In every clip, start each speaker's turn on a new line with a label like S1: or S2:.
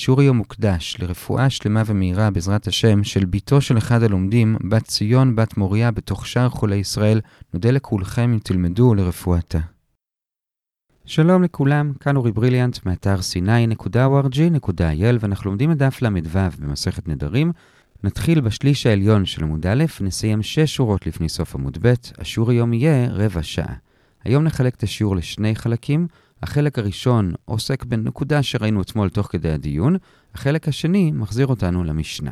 S1: השיעור היום מוקדש לרפואה שלמה ומהירה בעזרת השם של בתו של אחד הלומדים, בת ציון בת מוריה בתוך שאר חולי ישראל. נודה לכולכם אם תלמדו לרפואתה. שלום לכולם, כאן אורי בריליאנט מאתר sny.org.il ואנחנו לומדים את דף ל"ו במסכת נדרים. נתחיל בשליש העליון של עמוד א', נסיים שש שורות לפני סוף עמוד ב', השיעור היום יהיה רבע שעה. היום נחלק את השיעור לשני חלקים. החלק הראשון עוסק בנקודה שראינו אתמול תוך כדי הדיון, החלק השני מחזיר אותנו למשנה.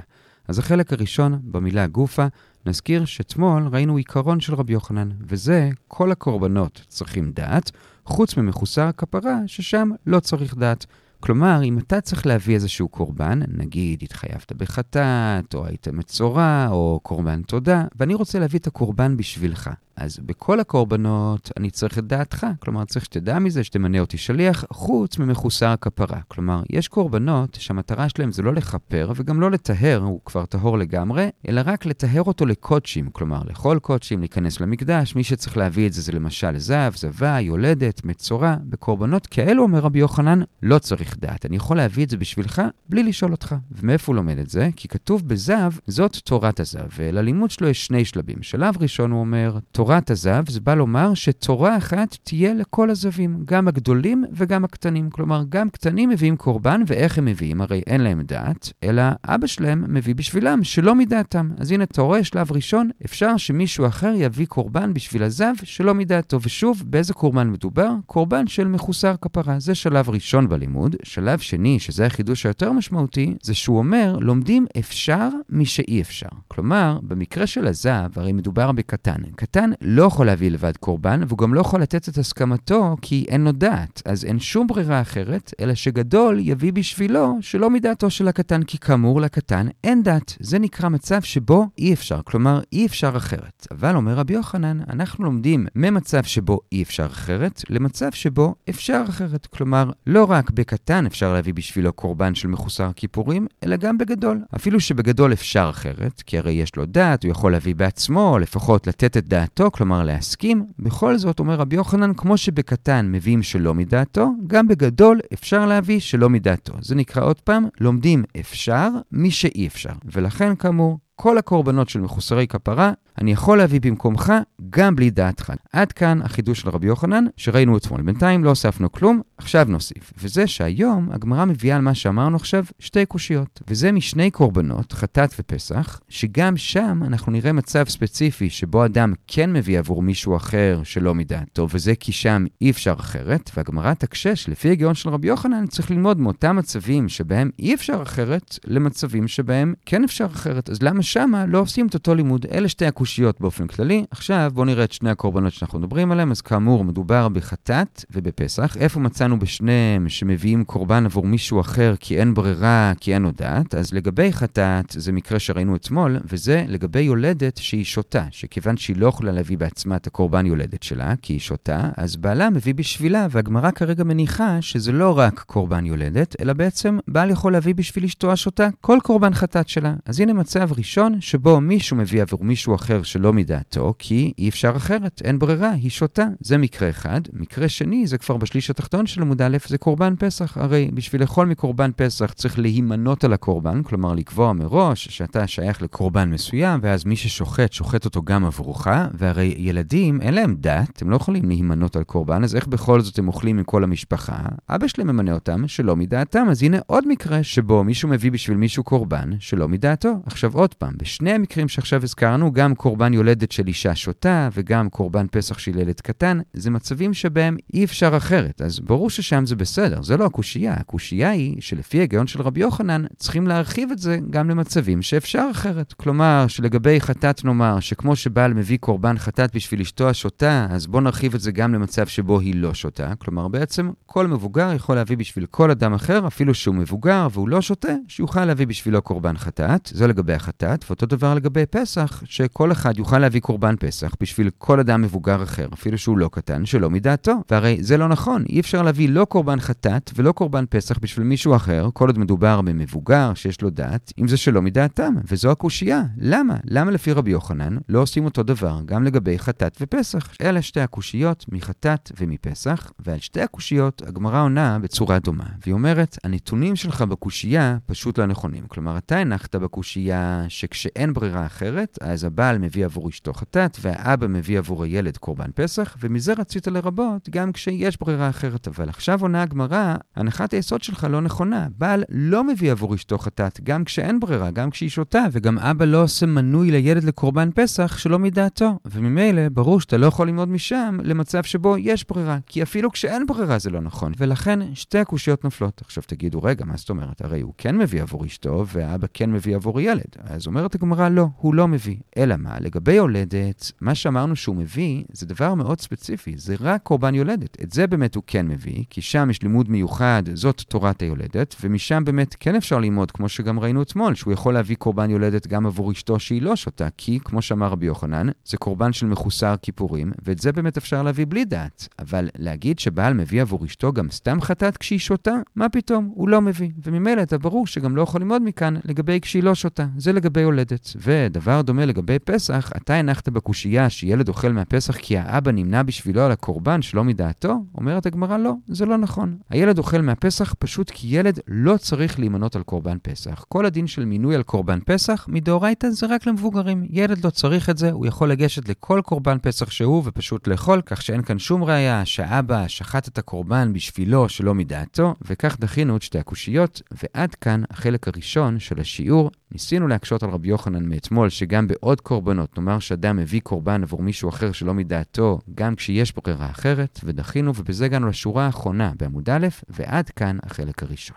S1: אז החלק הראשון, במילה גופה, נזכיר שאתמול ראינו עיקרון של רבי יוחנן, וזה כל הקורבנות צריכים דעת, חוץ ממחוסר הכפרה, ששם לא צריך דעת. כלומר, אם אתה צריך להביא איזשהו קורבן, נגיד התחייבת בחטאת, או היית מצורע, או קורבן תודה, ואני רוצה להביא את הקורבן בשבילך. אז בכל הקורבנות אני צריך את דעתך, כלומר צריך שתדע מזה, שתמנה אותי שליח, חוץ ממחוסר הכפרה. כלומר, יש קורבנות שהמטרה שלהם זה לא לכפר וגם לא לטהר, הוא כבר טהור לגמרי, אלא רק לטהר אותו לקודשים, כלומר לכל קודשים, להיכנס למקדש, מי שצריך להביא את זה זה למשל זב, זבה, יולדת, מצורע. בקורבנות כאלו, אומר רבי יוחנן, לא צריך דעת. אני יכול להביא את זה בשבילך בלי לשאול אותך. ומאיפה הוא לומד את זה? כי כתוב בזב, זאת תורת הזב, וללימוד שלו יש שני שלבים. שלב ראשון הוא אומר, תורת הזב, זה בא לומר שתורה אחת תהיה לכל הזבים, גם הגדולים וגם הקטנים. כלומר, גם קטנים מביאים קורבן, ואיך הם מביאים? הרי אין להם דעת, אלא אבא שלהם מביא בשבילם, שלא מדעתם. אז הנה, אתה רואה, שלב ראשון, אפשר שמישהו אחר יביא קורבן בשביל הזב שלא מדעתו. ושוב, באיזה קורבן מדובר? קורבן של מחוסר כפרה. זה שלב ראשון בלימוד. שלב שני, שזה החידוש היותר משמעותי, זה שהוא אומר, לומדים אפשר משאי אפשר. כלומר, במקרה של הזב, הרי מדובר בקטן. קטן לא יכול להביא לבד קורבן, והוא גם לא יכול לתת את הסכמתו כי אין לו דעת. אז אין שום ברירה אחרת, אלא שגדול יביא בשבילו שלא מדעתו של הקטן, כי כאמור לקטן אין דעת. זה נקרא מצב שבו אי אפשר, כלומר אי אפשר אחרת. אבל אומר רבי יוחנן, אנחנו לומדים ממצב שבו אי אפשר אחרת, למצב שבו אפשר אחרת. כלומר, לא רק בקטן אפשר להביא בשבילו קורבן של מחוסר כיפורים, אלא גם בגדול. אפילו שבגדול אפשר אחרת, כי הרי יש לו דעת, הוא יכול להביא בעצמו, לפחות לתת את דעתו, כלומר להסכים, בכל זאת, אומר רבי יוחנן, כמו שבקטן מביאים שלא מדעתו, גם בגדול אפשר להביא שלא מדעתו. זה נקרא עוד פעם, לומדים אפשר משאי אפשר. ולכן, כאמור, כל הקורבנות של מחוסרי כפרה, אני יכול להביא במקומך גם בלי דעתך. עד כאן החידוש של רבי יוחנן, שראינו אתמול. בינתיים לא הוספנו כלום, עכשיו נוסיף. וזה שהיום הגמרא מביאה על מה שאמרנו עכשיו שתי קושיות. וזה משני קורבנות, חטאת ופסח, שגם שם אנחנו נראה מצב ספציפי שבו אדם כן מביא עבור מישהו אחר שלא מדעתו, וזה כי שם אי אפשר אחרת, והגמרא תקשה שלפי הגיון של רבי יוחנן צריך ללמוד מאותם מצבים שבהם אי אפשר אחרת, למצבים שבהם כן אפשר אחרת. אז למה שמה לא עושים את אותו לימוד? אלה שתי הקושיות באופן כללי. עכשיו בואו נראה את שני הקורבנות שאנחנו מדברים עליהם. אז כאמור, מדובר בחטאת ובפסח. איפה מצאנו בשניהם שמביאים קורבן עבור מישהו אחר כי אין ברירה, כי אין הודעת? אז לגבי חטאת, זה מקרה שראינו אתמול, וזה לגבי יולדת שהיא שותה, שכיוון שהיא לא יכולה להביא בעצמה את הקורבן יולדת שלה, כי היא שותה, אז בעלה מביא בשבילה, והגמרא כרגע מניחה שזה לא רק קורבן יולדת, אלא בעצם בעל יכול להביא בשביל אשתו השותה כל קורבן חטאת שלה. אז הנה מצב ראשון שבו מישהו מביא עבור מישהו אחר שלא מדעתו, כי אי אפשר אחרת, אין ברירה, היא שותה. זה מקרה אחד. מקרה שני, זה כבר בשליש התחתון של עמוד א', זה קורבן פסח. הרי בשביל לאכול מקורבן פסח צריך להימנות על הקורבן, כלומר לקבוע מראש שאתה שייך לקורבן מסוים, ואז מי ששוחט, שוחט אותו גם עבורך, והרי ילדים, אין להם דת, הם לא יכולים להימנות על קורבן, אז איך בכל זאת הם אוכלים עם כל המשפחה? אבא שלהם ממנה אותם שלא מדעתם. אז הנה עוד מקרה שבו מישהו מביא בשביל מישהו קורבן שלא מדעתו. עכשיו עוד פעם, בשני המקרים שעכשיו הזכרנו, גם קורבן יולדת של אישה שותה וגם קורבן פסח של ילד קטן, זה מצבים שבהם אי אפשר אחרת. אז ברור ששם זה בסדר, זה לא הקושייה. הקושייה היא שלפי ההיגיון של רבי יוחנן, צריכים להרחיב את זה גם למצבים שאפשר אחרת. כלומר, שלגבי חטאת נאמר, שכמו שבעל מביא קורבן חטאת בשביל אשתו השותה, אז בואו נרחיב את זה גם למצב שבו היא לא שותה. כלומר, בעצם כל מבוגר יכול להביא בשביל כל אדם אחר, אפילו שהוא מבוגר והוא לא שותה, שיוכל להביא בשבילו קורבן חטאת. זה לגבי החטאת. חטאת, ואותו דבר לגבי פסח, שכל אחד יוכל להביא קורבן פסח בשביל כל אדם מבוגר אחר, אפילו שהוא לא קטן, שלא מדעתו. והרי זה לא נכון, אי אפשר להביא לא קורבן חטאת ולא קורבן פסח בשביל מישהו אחר, כל עוד מדובר במבוגר שיש לו דעת, אם זה שלא מדעתם. וזו הקושייה. למה? למה לפי רבי יוחנן לא עושים אותו דבר גם לגבי חטאת ופסח? אלה שתי הקושיות מחטאת ומפסח, ועל שתי הקושיות הגמרא עונה בצורה דומה. והיא אומרת, הנתונים שלך בקושייה פשוט לא נכונים. כלומר, אתה הנחת בקושייה שכשאין ברירה אחרת, אז הבעל מביא עבור אשתו חטאת, והאבא מביא עבור הילד קורבן פסח, ומזה רצית לרבות גם כשיש ברירה אחרת. אבל עכשיו עונה הגמרא, הנחת היסוד שלך לא נכונה. בעל לא מביא עבור אשתו חטאת, גם כשאין ברירה, גם כשהיא שותה, וגם אבא לא עושה מנוי לילד לקורבן פסח שלא מדעתו. וממילא, ברור שאתה לא יכול ללמוד משם למצב שבו יש ברירה, כי אפילו כשאין ברירה זה לא נכון. ולכן, שתי הקושיות נופלות. עכשיו תגידו, רגע, מה זאת אומרת? הרי הוא כן מביא עבור אשתו, ואבא כן מביא עבור ילד. אז אומרת הגמרא, לא, הוא לא מביא. אלא מה? לגבי יולדת, מה שאמרנו שהוא מביא, זה דבר מאוד ספציפי, זה רק קורבן יולדת. את זה באמת הוא כן מביא, כי שם יש לימוד מיוחד, זאת תורת היולדת, ומשם באמת כן אפשר ללמוד, כמו שגם ראינו אתמול, שהוא יכול להביא קורבן יולדת גם עבור אשתו שהיא לא שותה, כי, כמו שאמר רבי יוחנן, זה קורבן של מחוסר כיפורים, ואת זה באמת אפשר להביא בלי דעת. אבל להגיד שבעל מביא עבור אשתו גם סתם חטאת כשהיא שותה? מה פתאום? הוא לא מביא. וממילא אתה ברור שגם לא יכול ללמוד מכאן לגבי כשהיא לא שותה. זה לגבי יולדת. ודבר דומה לגבי פסח, אתה הנחת בקושייה שילד אוכל מהפסח כי האבא נמנע בשבילו על הקורבן שלא מדעתו? אומרת הגמרא, לא, זה לא נכון. הילד אוכל מהפסח פשוט כי ילד לא צריך להימנות על קורבן פסח. כל הדין של מינוי על קורבן פסח, מדאורייתא זה רק למבוגרים. ילד לא צריך את זה, הוא יכול לגשת לכל קורבן פסח שהוא ופשוט לאכול, כך שאין כאן שום ראייה שהאבא שחט את הקורבן בשבילו שלא מדעתו, וכך דחינו את שתי הקושיות, ועד כאן החלק הראשון של השיעור. ניסינו להקשות רבי יוחנן מאתמול, שגם בעוד קורבנות, נאמר שאדם מביא קורבן עבור מישהו אחר שלא מדעתו, גם כשיש ברירה אחרת, ודחינו, ובזה הגענו לשורה האחרונה בעמוד א', ועד כאן החלק הראשון.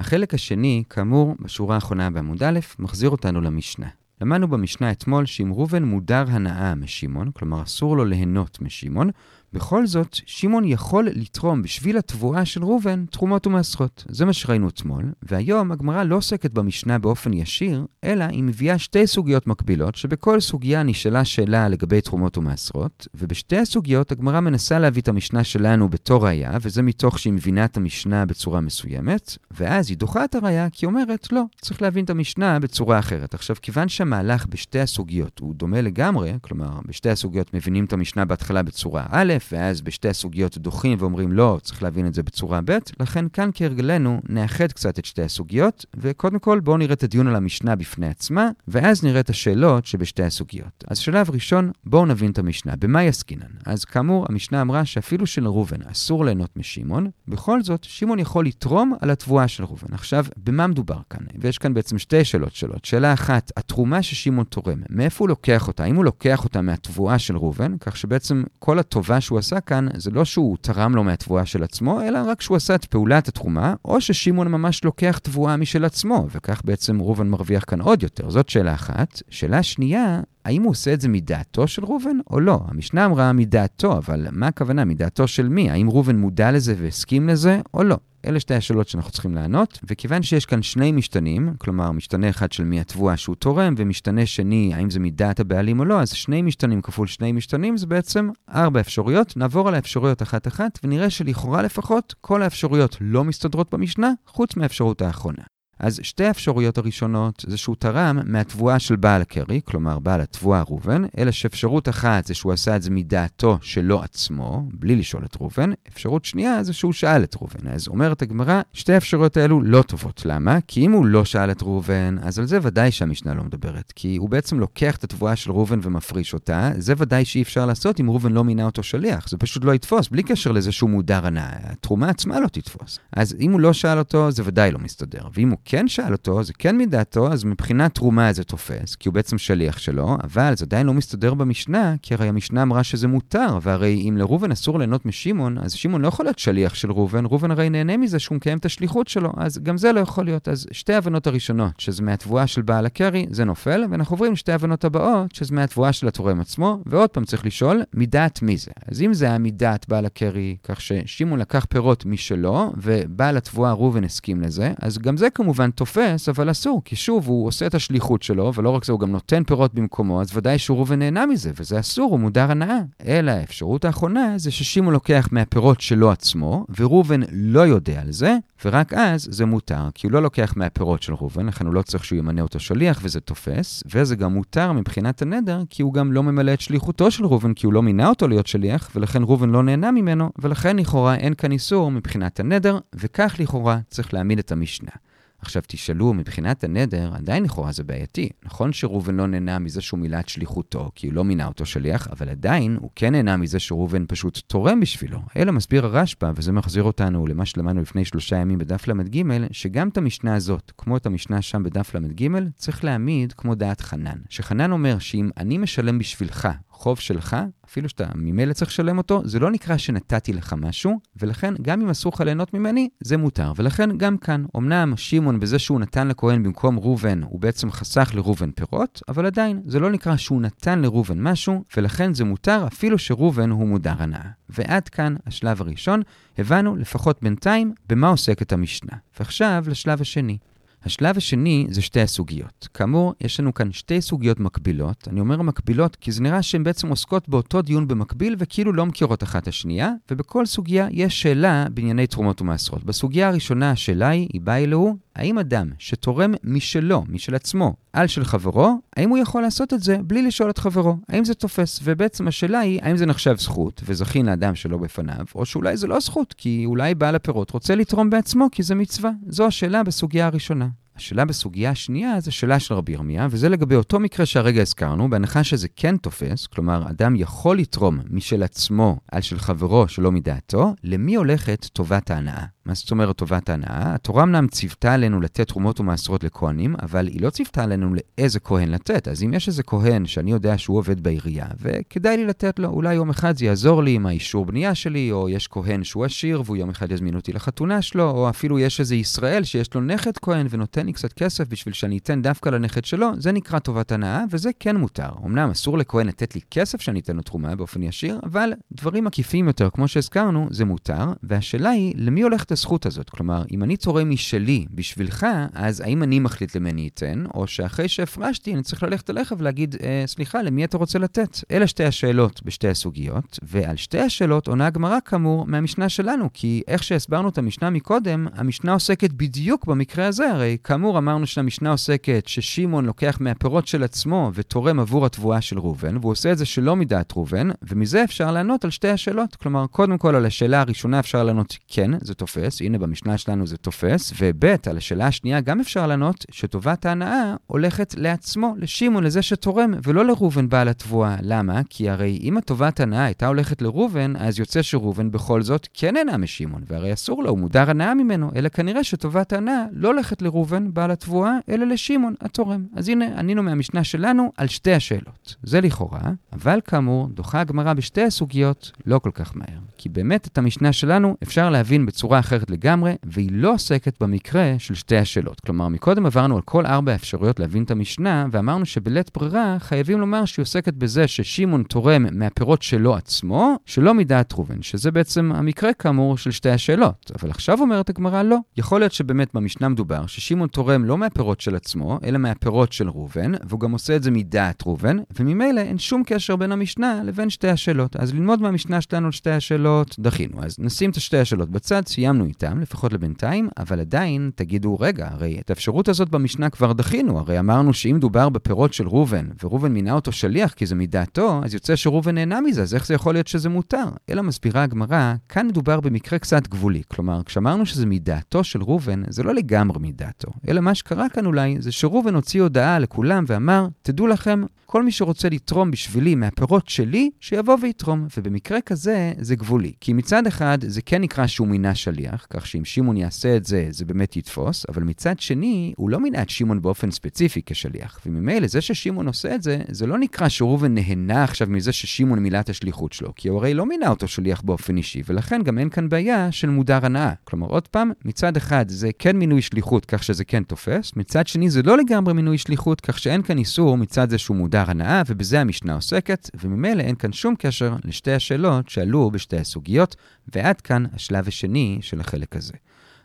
S1: החלק השני, כאמור, בשורה האחרונה בעמוד א', מחזיר אותנו למשנה. למדנו במשנה אתמול שאם ראובן מודר הנאה משמעון, כלומר אסור לו ליהנות משמעון, בכל זאת, שמעון יכול לתרום בשביל התבואה של ראובן תרומות ומעשרות. זה מה שראינו אתמול, והיום הגמרא לא עוסקת במשנה באופן ישיר, אלא היא מביאה שתי סוגיות מקבילות, שבכל סוגיה נשאלה שאלה לגבי תרומות ומעשרות, ובשתי הסוגיות הגמרא מנסה להביא את המשנה שלנו בתור ראייה, וזה מתוך שהיא מבינה את המשנה בצורה מסוימת, ואז היא דוחה את הראייה כי אומרת, לא, צריך להבין את המשנה בצורה אחרת. עכשיו, כיוון שהמהלך בשתי הסוגיות הוא דומה לגמרי, כלומר, בשתי הסוגיות מבינים את המשנה בהתחלה בצורה א', ואז בשתי הסוגיות דוחים ואומרים לא, צריך להבין את זה בצורה ב', לכן כאן כהרגלנו נאחד קצת את שתי הסוגיות, וקודם כל בואו נראה את הדיון על המשנה בפני עצמה, ואז נראה את השאלות שבשתי הסוגיות. אז שלב ראשון, בואו נבין את המשנה, במה יסקינן? אז כאמור, המשנה אמרה שאפילו שלראובן אסור ליהנות משמעון, בכל זאת, שמעון יכול לתרום על התבואה של ראובן. עכשיו, במה מדובר כאן? ויש כאן בעצם שתי שאלות שאלות. שאלה אחת, התרומה ששמעון תורם, מאיפה הוא לוקח אותה? האם הוא לוקח אותה מהתבואה של ראובן, כך שבעצם כל הטובה שהוא עשה כאן, זה לא שהוא תרם לו מהתבואה של עצמו, אלא רק שהוא עשה את פעולת התרומה, או ששמעון ממש לוקח תבואה משל עצמו, וכך בעצם ראובן מרוויח כאן עוד יותר. זאת שאלה אחת. שאלה שנייה, האם הוא עושה את זה מדעתו של ראובן או לא? המשנה אמרה מדעתו, אבל מה הכוונה? מדעתו של מי? האם ראובן מודע לזה והסכים לזה או לא? אלה שתי השאלות שאנחנו צריכים לענות, וכיוון שיש כאן שני משתנים, כלומר משתנה אחד של מי התבואה שהוא תורם, ומשתנה שני, האם זה מדעת הבעלים או לא, אז שני משתנים כפול שני משתנים זה בעצם ארבע אפשרויות. נעבור על האפשרויות אחת-אחת, ונראה שלכאורה לפחות כל האפשרויות לא מסתדרות במשנה, חוץ מהאפשרות האחרונה. אז שתי האפשרויות הראשונות זה שהוא תרם מהתבואה של בעל הקרי, כלומר בעל התבואה ראובן, אלא שאפשרות אחת זה שהוא עשה את זה מדעתו שלו עצמו, בלי לשאול את ראובן, אפשרות שנייה זה שהוא שאל את ראובן. אז אומרת הגמרא, שתי האפשרויות האלו לא טובות. למה? כי אם הוא לא שאל את ראובן, אז על זה ודאי שהמשנה לא מדברת, כי הוא בעצם לוקח את התבואה של ראובן ומפריש אותה, זה ודאי שאי אפשר לעשות אם ראובן לא מינה אותו שליח, זה פשוט לא יתפוס, בלי קשר לזה שהוא מודר הנאה, התרומה עצמה לא תתפוס. אז אם הוא לא שאל אותו, זה ודאי לא מסתדר, ואם הוא כן שאל אותו, זה כן מדעתו, אז מבחינת תרומה זה תופס, כי הוא בעצם שליח שלו, אבל זה עדיין לא מסתדר במשנה, כי הרי המשנה אמרה שזה מותר, והרי אם לראובן אסור ליהנות משמעון, אז שמעון לא יכול להיות שליח של ראובן, ראובן הרי נהנה מזה שהוא מקיים את השליחות שלו, אז גם זה לא יכול להיות. אז שתי ההבנות הראשונות, שזה מהתבואה של בעל הקרי, זה נופל, ואנחנו עוברים לשתי ההבנות הבאות, שזה מהתבואה של התורם עצמו, ועוד פעם צריך לשאול, מדעת מי זה? אז אם זה היה מדעת בעל הקרי, כך ששמעון לקח פירות משלו, ובעל התבואה ראובן הסכים לזה, אז גם זה כמובן כמובן תופס, אבל אסור, כי שוב, הוא עושה את השליחות שלו, ולא רק זה, הוא גם נותן פירות במקומו, אז ודאי שראובן נהנה מזה, וזה אסור, הוא מודר הנאה. אלא האפשרות האחרונה זה ששמעון לוקח מהפירות שלו עצמו, וראובן לא יודע על זה, ורק אז זה מותר, כי הוא לא לוקח מהפירות של ראובן, לכן הוא לא צריך שהוא ימנה אותו שליח, וזה תופס, וזה גם מותר מבחינת הנדר, כי הוא גם לא ממלא את שליחותו של ראובן, כי הוא לא מינה אותו להיות שליח, ולכן ראובן לא נהנה ממנו, ולכן לכאורה אין כאן איסור מבחינת הנדר, וכך לכאורה צריך להעמיד את המשנה. עכשיו תשאלו, מבחינת הנדר, עדיין לכאורה זה בעייתי. נכון שראובן לא נהנה מזה שהוא מילא את שליחותו, כי הוא לא מינה אותו שליח, אבל עדיין הוא כן נהנה מזה שראובן פשוט תורם בשבילו. אלא מסביר הרשב"א, וזה מחזיר אותנו למה שלמדנו לפני שלושה ימים בדף ל"ג, שגם את המשנה הזאת, כמו את המשנה שם בדף ל"ג, צריך להעמיד כמו דעת חנן. שחנן אומר שאם אני משלם בשבילך חוב שלך, אפילו שאתה ממילא צריך לשלם אותו, זה לא נקרא שנתתי לך משהו, ולכן גם אם אסור לך ליהנות ממני, זה מותר. ולכן גם כאן, אמנם שמעון בזה שהוא נתן לכהן במקום ראובן, הוא בעצם חסך לראובן פירות, אבל עדיין, זה לא נקרא שהוא נתן לראובן משהו, ולכן זה מותר אפילו שראובן הוא מודר הנאה. ועד כאן השלב הראשון, הבנו לפחות בינתיים במה עוסקת המשנה. ועכשיו לשלב השני. השלב השני זה שתי הסוגיות. כאמור, יש לנו כאן שתי סוגיות מקבילות. אני אומר מקבילות כי זה נראה שהן בעצם עוסקות באותו דיון במקביל וכאילו לא מכירות אחת השנייה, ובכל סוגיה יש שאלה בענייני תרומות ומעשרות. בסוגיה הראשונה השאלה היא, היא באה אלוהו, האם אדם שתורם משלו, משל עצמו, על של חברו, האם הוא יכול לעשות את זה בלי לשאול את חברו? האם זה תופס? ובעצם השאלה היא, האם זה נחשב זכות, וזכין לאדם שלא בפניו, או שאולי זה לא זכות, כי אולי בעל הפירות רוצה לתרום בעצמו, כי זה מצווה. זו השאלה בסוגיה הראשונה. השאלה בסוגיה השנייה זה שאלה של רבי ירמיה, וזה לגבי אותו מקרה שהרגע הזכרנו, בהנחה שזה כן תופס, כלומר, אדם יכול לתרום משל עצמו על של חברו שלא מדעתו, למי הולכת טובת ההנאה? מה זאת אומרת טובת ההנאה? התורה אמנם ציוותה עלינו לתת תרומות ומעשרות לכהנים, אבל היא לא ציוותה עלינו לאיזה כהן לתת. אז אם יש איזה כהן שאני יודע שהוא עובד בעירייה, וכדאי לי לתת לו, אולי יום אחד זה יעזור לי עם האישור בנייה שלי, או יש כהן שהוא עשיר והוא יום אחד יזמין אותי לחתונה שלו, או אפילו יש איזה ישראל שיש לו נכד כהן ונותן לי קצת כסף בשביל שאני אתן דווקא לנכד שלו, זה נקרא טובת הנאה, וזה כן מותר. אמנם אסור לכהן לתת לי כסף שאני אתן לו תרומה באופן ישיר, אבל דברים עקיפים יותר, כמו שהזכרנו, זה מותר, והשאלה היא, למי הולכת הזכות הזאת. כלומר, אם אני תורם משלי בשבילך, אז האם אני מחליט למי אני אתן, או שאחרי שהפרשתי, אני צריך ללכת אליך ולהגיד, אה, סליחה, למי אתה רוצה לתת? אלה שתי השאלות בשתי הסוגיות, ועל שתי השאלות עונה הגמרא כאמור מהמשנה שלנו, כי איך שהסברנו את המשנה מקודם, המשנה עוסקת בדיוק במקרה הזה, הרי כאמור אמרנו שהמשנה עוסקת ששמעון לוקח מהפירות של עצמו ותורם עבור התבואה של ראובן, והוא עושה את זה שלא מדעת ראובן, ומזה אפשר לענות על שתי השאלות. כלומר, קודם כל על השאלה הראשונה אפשר לענות כן, זה תופס, הנה במשנה שלנו זה תופס, וב' על השאלה השנייה גם אפשר לענות שטובת ההנאה הולכת לעצמו, לשמעון, לזה שתורם, ולא לראובן בעל התבואה. למה? כי הרי אם הטובת ההנאה הייתה הולכת לראובן, אז יוצא שראובן בכל זאת כן נהנה משמעון, והרי אסור לו, הוא מודר הנאה ממנו, אלא כנראה שטובת ההנאה לא הולכת לראובן בעל התבואה, אלא לשמעון התורם. אז הנה, ענינו מהמשנה שלנו על שתי השאלות. זה לכאורה, אבל כאמור, דוחה הגמרא בשתי הסוגיות לא כל כך מהר. כי באמת את המשנה שלנו אפשר להבין בצורה אחרת לגמרי, והיא לא עוסקת במקרה של שתי השאלות. כלומר, מקודם עברנו על כל ארבע האפשרויות להבין את המשנה, ואמרנו שבלית ברירה חייבים לומר שהיא עוסקת בזה ששמעון תורם מהפירות שלו עצמו, שלא מדעת ראובן, שזה בעצם המקרה כאמור של שתי השאלות. אבל עכשיו אומרת הגמרא לא. יכול להיות שבאמת במשנה מדובר ששמעון תורם לא מהפירות של עצמו, אלא מהפירות של ראובן, והוא גם עושה את זה מדעת ראובן, וממילא אין שום קשר בין המשנה לבין שתי השאלות. אז ללמוד מהמשנה שלנו על שתי השאלות, דחינו. אז נשים את שתי השאלות בצד, סיימנו איתם, לפחות לבינתיים, אבל עדיין תגידו, רגע, הרי את האפשרות הזאת במשנה כבר דחינו, הרי אמרנו שאם דובר בפירות של ראובן, וראובן מינה אותו שליח כי זה מדעתו, אז יוצא שראובן נהנה מזה, אז איך זה יכול להיות שזה מותר? אלא מסבירה הגמרא, כאן מדובר במקרה קצת גבולי. כלומר, כשאמרנו שזה מדעתו של ראובן, זה לא לגמרי מדעתו, אלא מה שקרה כאן אולי, זה שראובן הוציא הודעה לכולם ואמר, תדעו לכם, כל מי שרוצה לתרום בשבילי מהפירות שלי, שיבוא ויתרום. ובמקרה כזה, זה גבולי. כי מצד אחד, זה כן נקרא שהוא מינה שליח, כך שאם שמעון יעשה את זה, זה באמת יתפוס, אבל מצד שני, הוא לא מינה את שמעון באופן ספציפי כשליח. וממילא, זה ששמעון עושה את זה, זה לא נקרא שראובן נהנה עכשיו מזה ששמעון מילא את השליחות שלו, כי הוא הרי לא מינה אותו שליח באופן אישי, ולכן גם אין כאן בעיה של מודר הנאה. כלומר, עוד פעם, מצד אחד זה כן מינוי שליחות, כך שזה כן תופס, מצד שני זה לא לגמרי מינוי שליחות, כך שאין כאן איסור מצד זה שהוא מודר הנאה, ובזה המשנה עוסקת, וממילא אין כאן שום קשר לשתי השאלות שעלו בשתי הסוגיות, ועד כאן השלב השני של החלק הזה.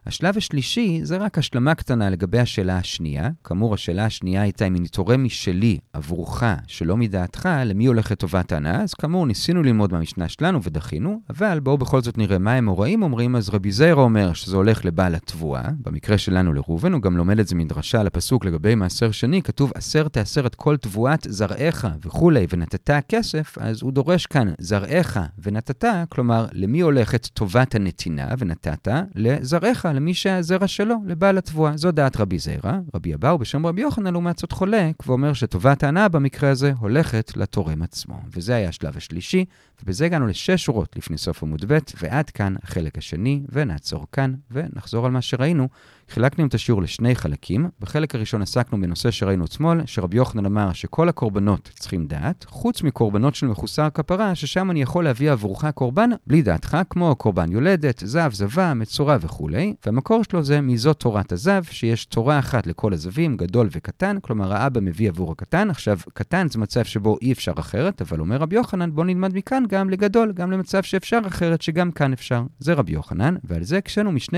S1: השלב השלישי זה רק השלמה קטנה לגבי השאלה השנייה. כאמור, השאלה השנייה הייתה אם אני תורם משלי עבורך, שלא מדעתך, למי הולכת טובת ההנאה. אז כאמור, ניסינו ללמוד מהמשנה שלנו ודחינו, אבל בואו בכל זאת נראה מה הם הוראים אומרים. אז רבי זיירה אומר שזה הולך לבעל התבואה, במקרה שלנו לראובן, הוא גם לומד את זה מדרשה לפסוק לגבי מעשר שני, כתוב עשר תעשר את כל תבואת זרעך וכולי, ונתת כסף, אז הוא דורש כאן זרעך ונתת, כלומר, למי הולכת טובת הנתינה ונתת? לזרעך, למי שהזרע שלו, לבעל התבואה. זו דעת רבי זיירה. רבי אבאו בשם רבי יוחנן, לעומת זאת חולק, ואומר שטובת ההנאה במקרה הזה הולכת לתורם עצמו. וזה היה השלב השלישי, ובזה הגענו לשש שורות לפני סוף עמוד ב', ועד כאן החלק השני, ונעצור כאן, ונחזור על מה שראינו. חילקנו את השיעור לשני חלקים. בחלק הראשון עסקנו בנושא שראינו אתמול, שרבי יוחנן אמר שכל הקורבנות צריכים דעת, חוץ מקורבנות של מחוסר כפרה, ששם אני יכול להביא עבורך קורבן בלי דעתך, כמו קורבן יולדת, זב, זבה, מצורע וכולי. והמקור שלו זה מזאת תורת הזב, שיש תורה אחת לכל הזבים, גדול וקטן, כלומר האבא מביא עבור הקטן. עכשיו, קטן זה מצב שבו אי אפשר אחרת, אבל אומר רבי יוחנן, בוא נלמד מכאן גם לגדול, גם למצב שאפשר אחרת, שגם כאן אפשר. זה רבי יוחנן, ועל זה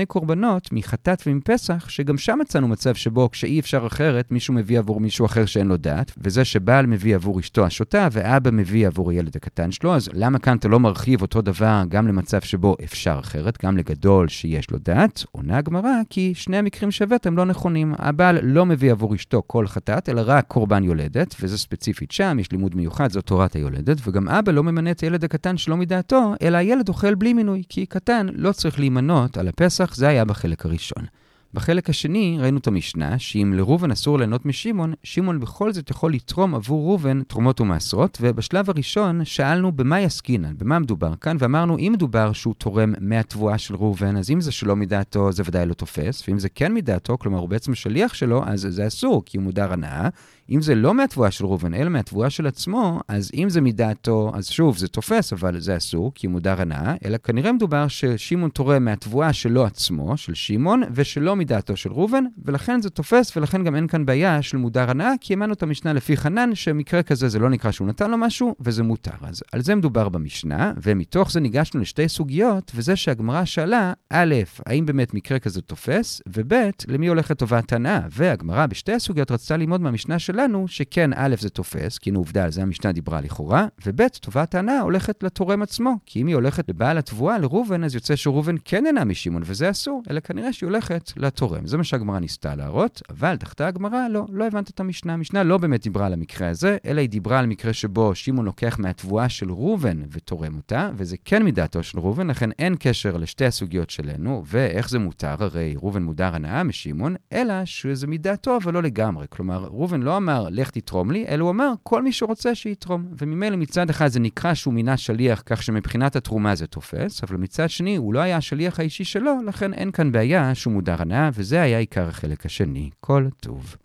S1: קורבנות, שגם שם מצאנו מצב שבו כשאי אפשר אחרת, מישהו מביא עבור מישהו אחר שאין לו דעת, וזה שבעל מביא עבור אשתו השוטה, ואבא מביא עבור הילד הקטן שלו, אז למה כאן אתה לא מרחיב אותו דבר גם למצב שבו אפשר אחרת, גם לגדול שיש לו דעת? עונה הגמרא, כי שני המקרים שהבאתם לא נכונים. הבעל לא מביא עבור אשתו כל חטאת, אלא רק קורבן יולדת, וזה ספציפית שם, יש לימוד מיוחד, זו תורת היולדת, וגם אבא לא ממנה את הילד הקטן שלא מדעתו, אלא הילד אוכל בלי מינוי, כי קטן לא צריך להימנות על הפסח, זה היה בחלק הראשון. בחלק השני ראינו את המשנה, שאם לראובן אסור ליהנות משמעון, שמעון בכל זאת יכול לתרום עבור ראובן תרומות ומעשרות, ובשלב הראשון שאלנו במה יסקינן, במה מדובר כאן, ואמרנו אם מדובר שהוא תורם מהתבואה של ראובן, אז אם זה שלא מדעתו זה ודאי לא תופס, ואם זה כן מדעתו, כלומר הוא בעצם שליח שלו, אז זה אסור, כי הוא מודר הנאה. אם זה לא מהתבואה של ראובן, אלא מהתבואה של עצמו, אז אם זה מדעתו, אז שוב, זה תופס, אבל זה אסור, כי הוא מודר הנאה, אלא כנראה מדובר ששמעון תורם מהתבואה שלו עצמו, של שמעון, ושלא מדעתו של ראובן, ולכן זה תופס, ולכן גם אין כאן בעיה של מודר הנאה, כי האמנו את המשנה לפי חנן, שמקרה כזה זה לא נקרא שהוא נתן לו משהו, וזה מותר. אז על זה מדובר במשנה, ומתוך זה ניגשנו לשתי סוגיות, וזה שהגמרא שאלה, א', האם באמת מקרה כזה תופס, וב', למי הולכת טובת הנאה? והגמרא בשתי הסוגיות רצתה ללמוד מהמשנה שלנו, שכן, א', זה תופס, כי הנה עובדה, על זה המשנה דיברה לכאורה, וב', טובת ההנאה הולכת לתורם עצמו, כי אם היא הולכת לבעל התבואה, לראובן, אז יוצא שראובן כן אינה משמעון, וזה אסור, אלא כנראה שהיא הולכת לתורם. זה מה שהגמרא ניסתה להראות, אבל דחתה הגמרא, לא, לא הבנת את המשנה. המשנה לא באמת דיברה על המקרה הזה, אלא היא דיברה על מקרה שבו שמעון לוקח מהתבואה של ראובן ותורם אותה, וזה כן מדעתו של ראובן, לכן אין קשר לשתי הסוגיות שלנו, ואיך זה מותר, הרי ראובן מודר הנאה משמעון, אלא שזה מדעתו, אבל לא לגמרי. כלומר, ראובן לא אמר, לך תתרום לי, אלא הוא אמר, כל מי שרוצה שיתרום. וממילא מצד אחד זה נקרא שהוא מינה שליח, כך שמבחינת התרומה זה תופס, אבל מצד שני, הוא לא היה השליח האישי שלו, לכן אין כאן בעיה שהוא מודר הנאה, וזה היה עיקר החלק השני. כל טוב.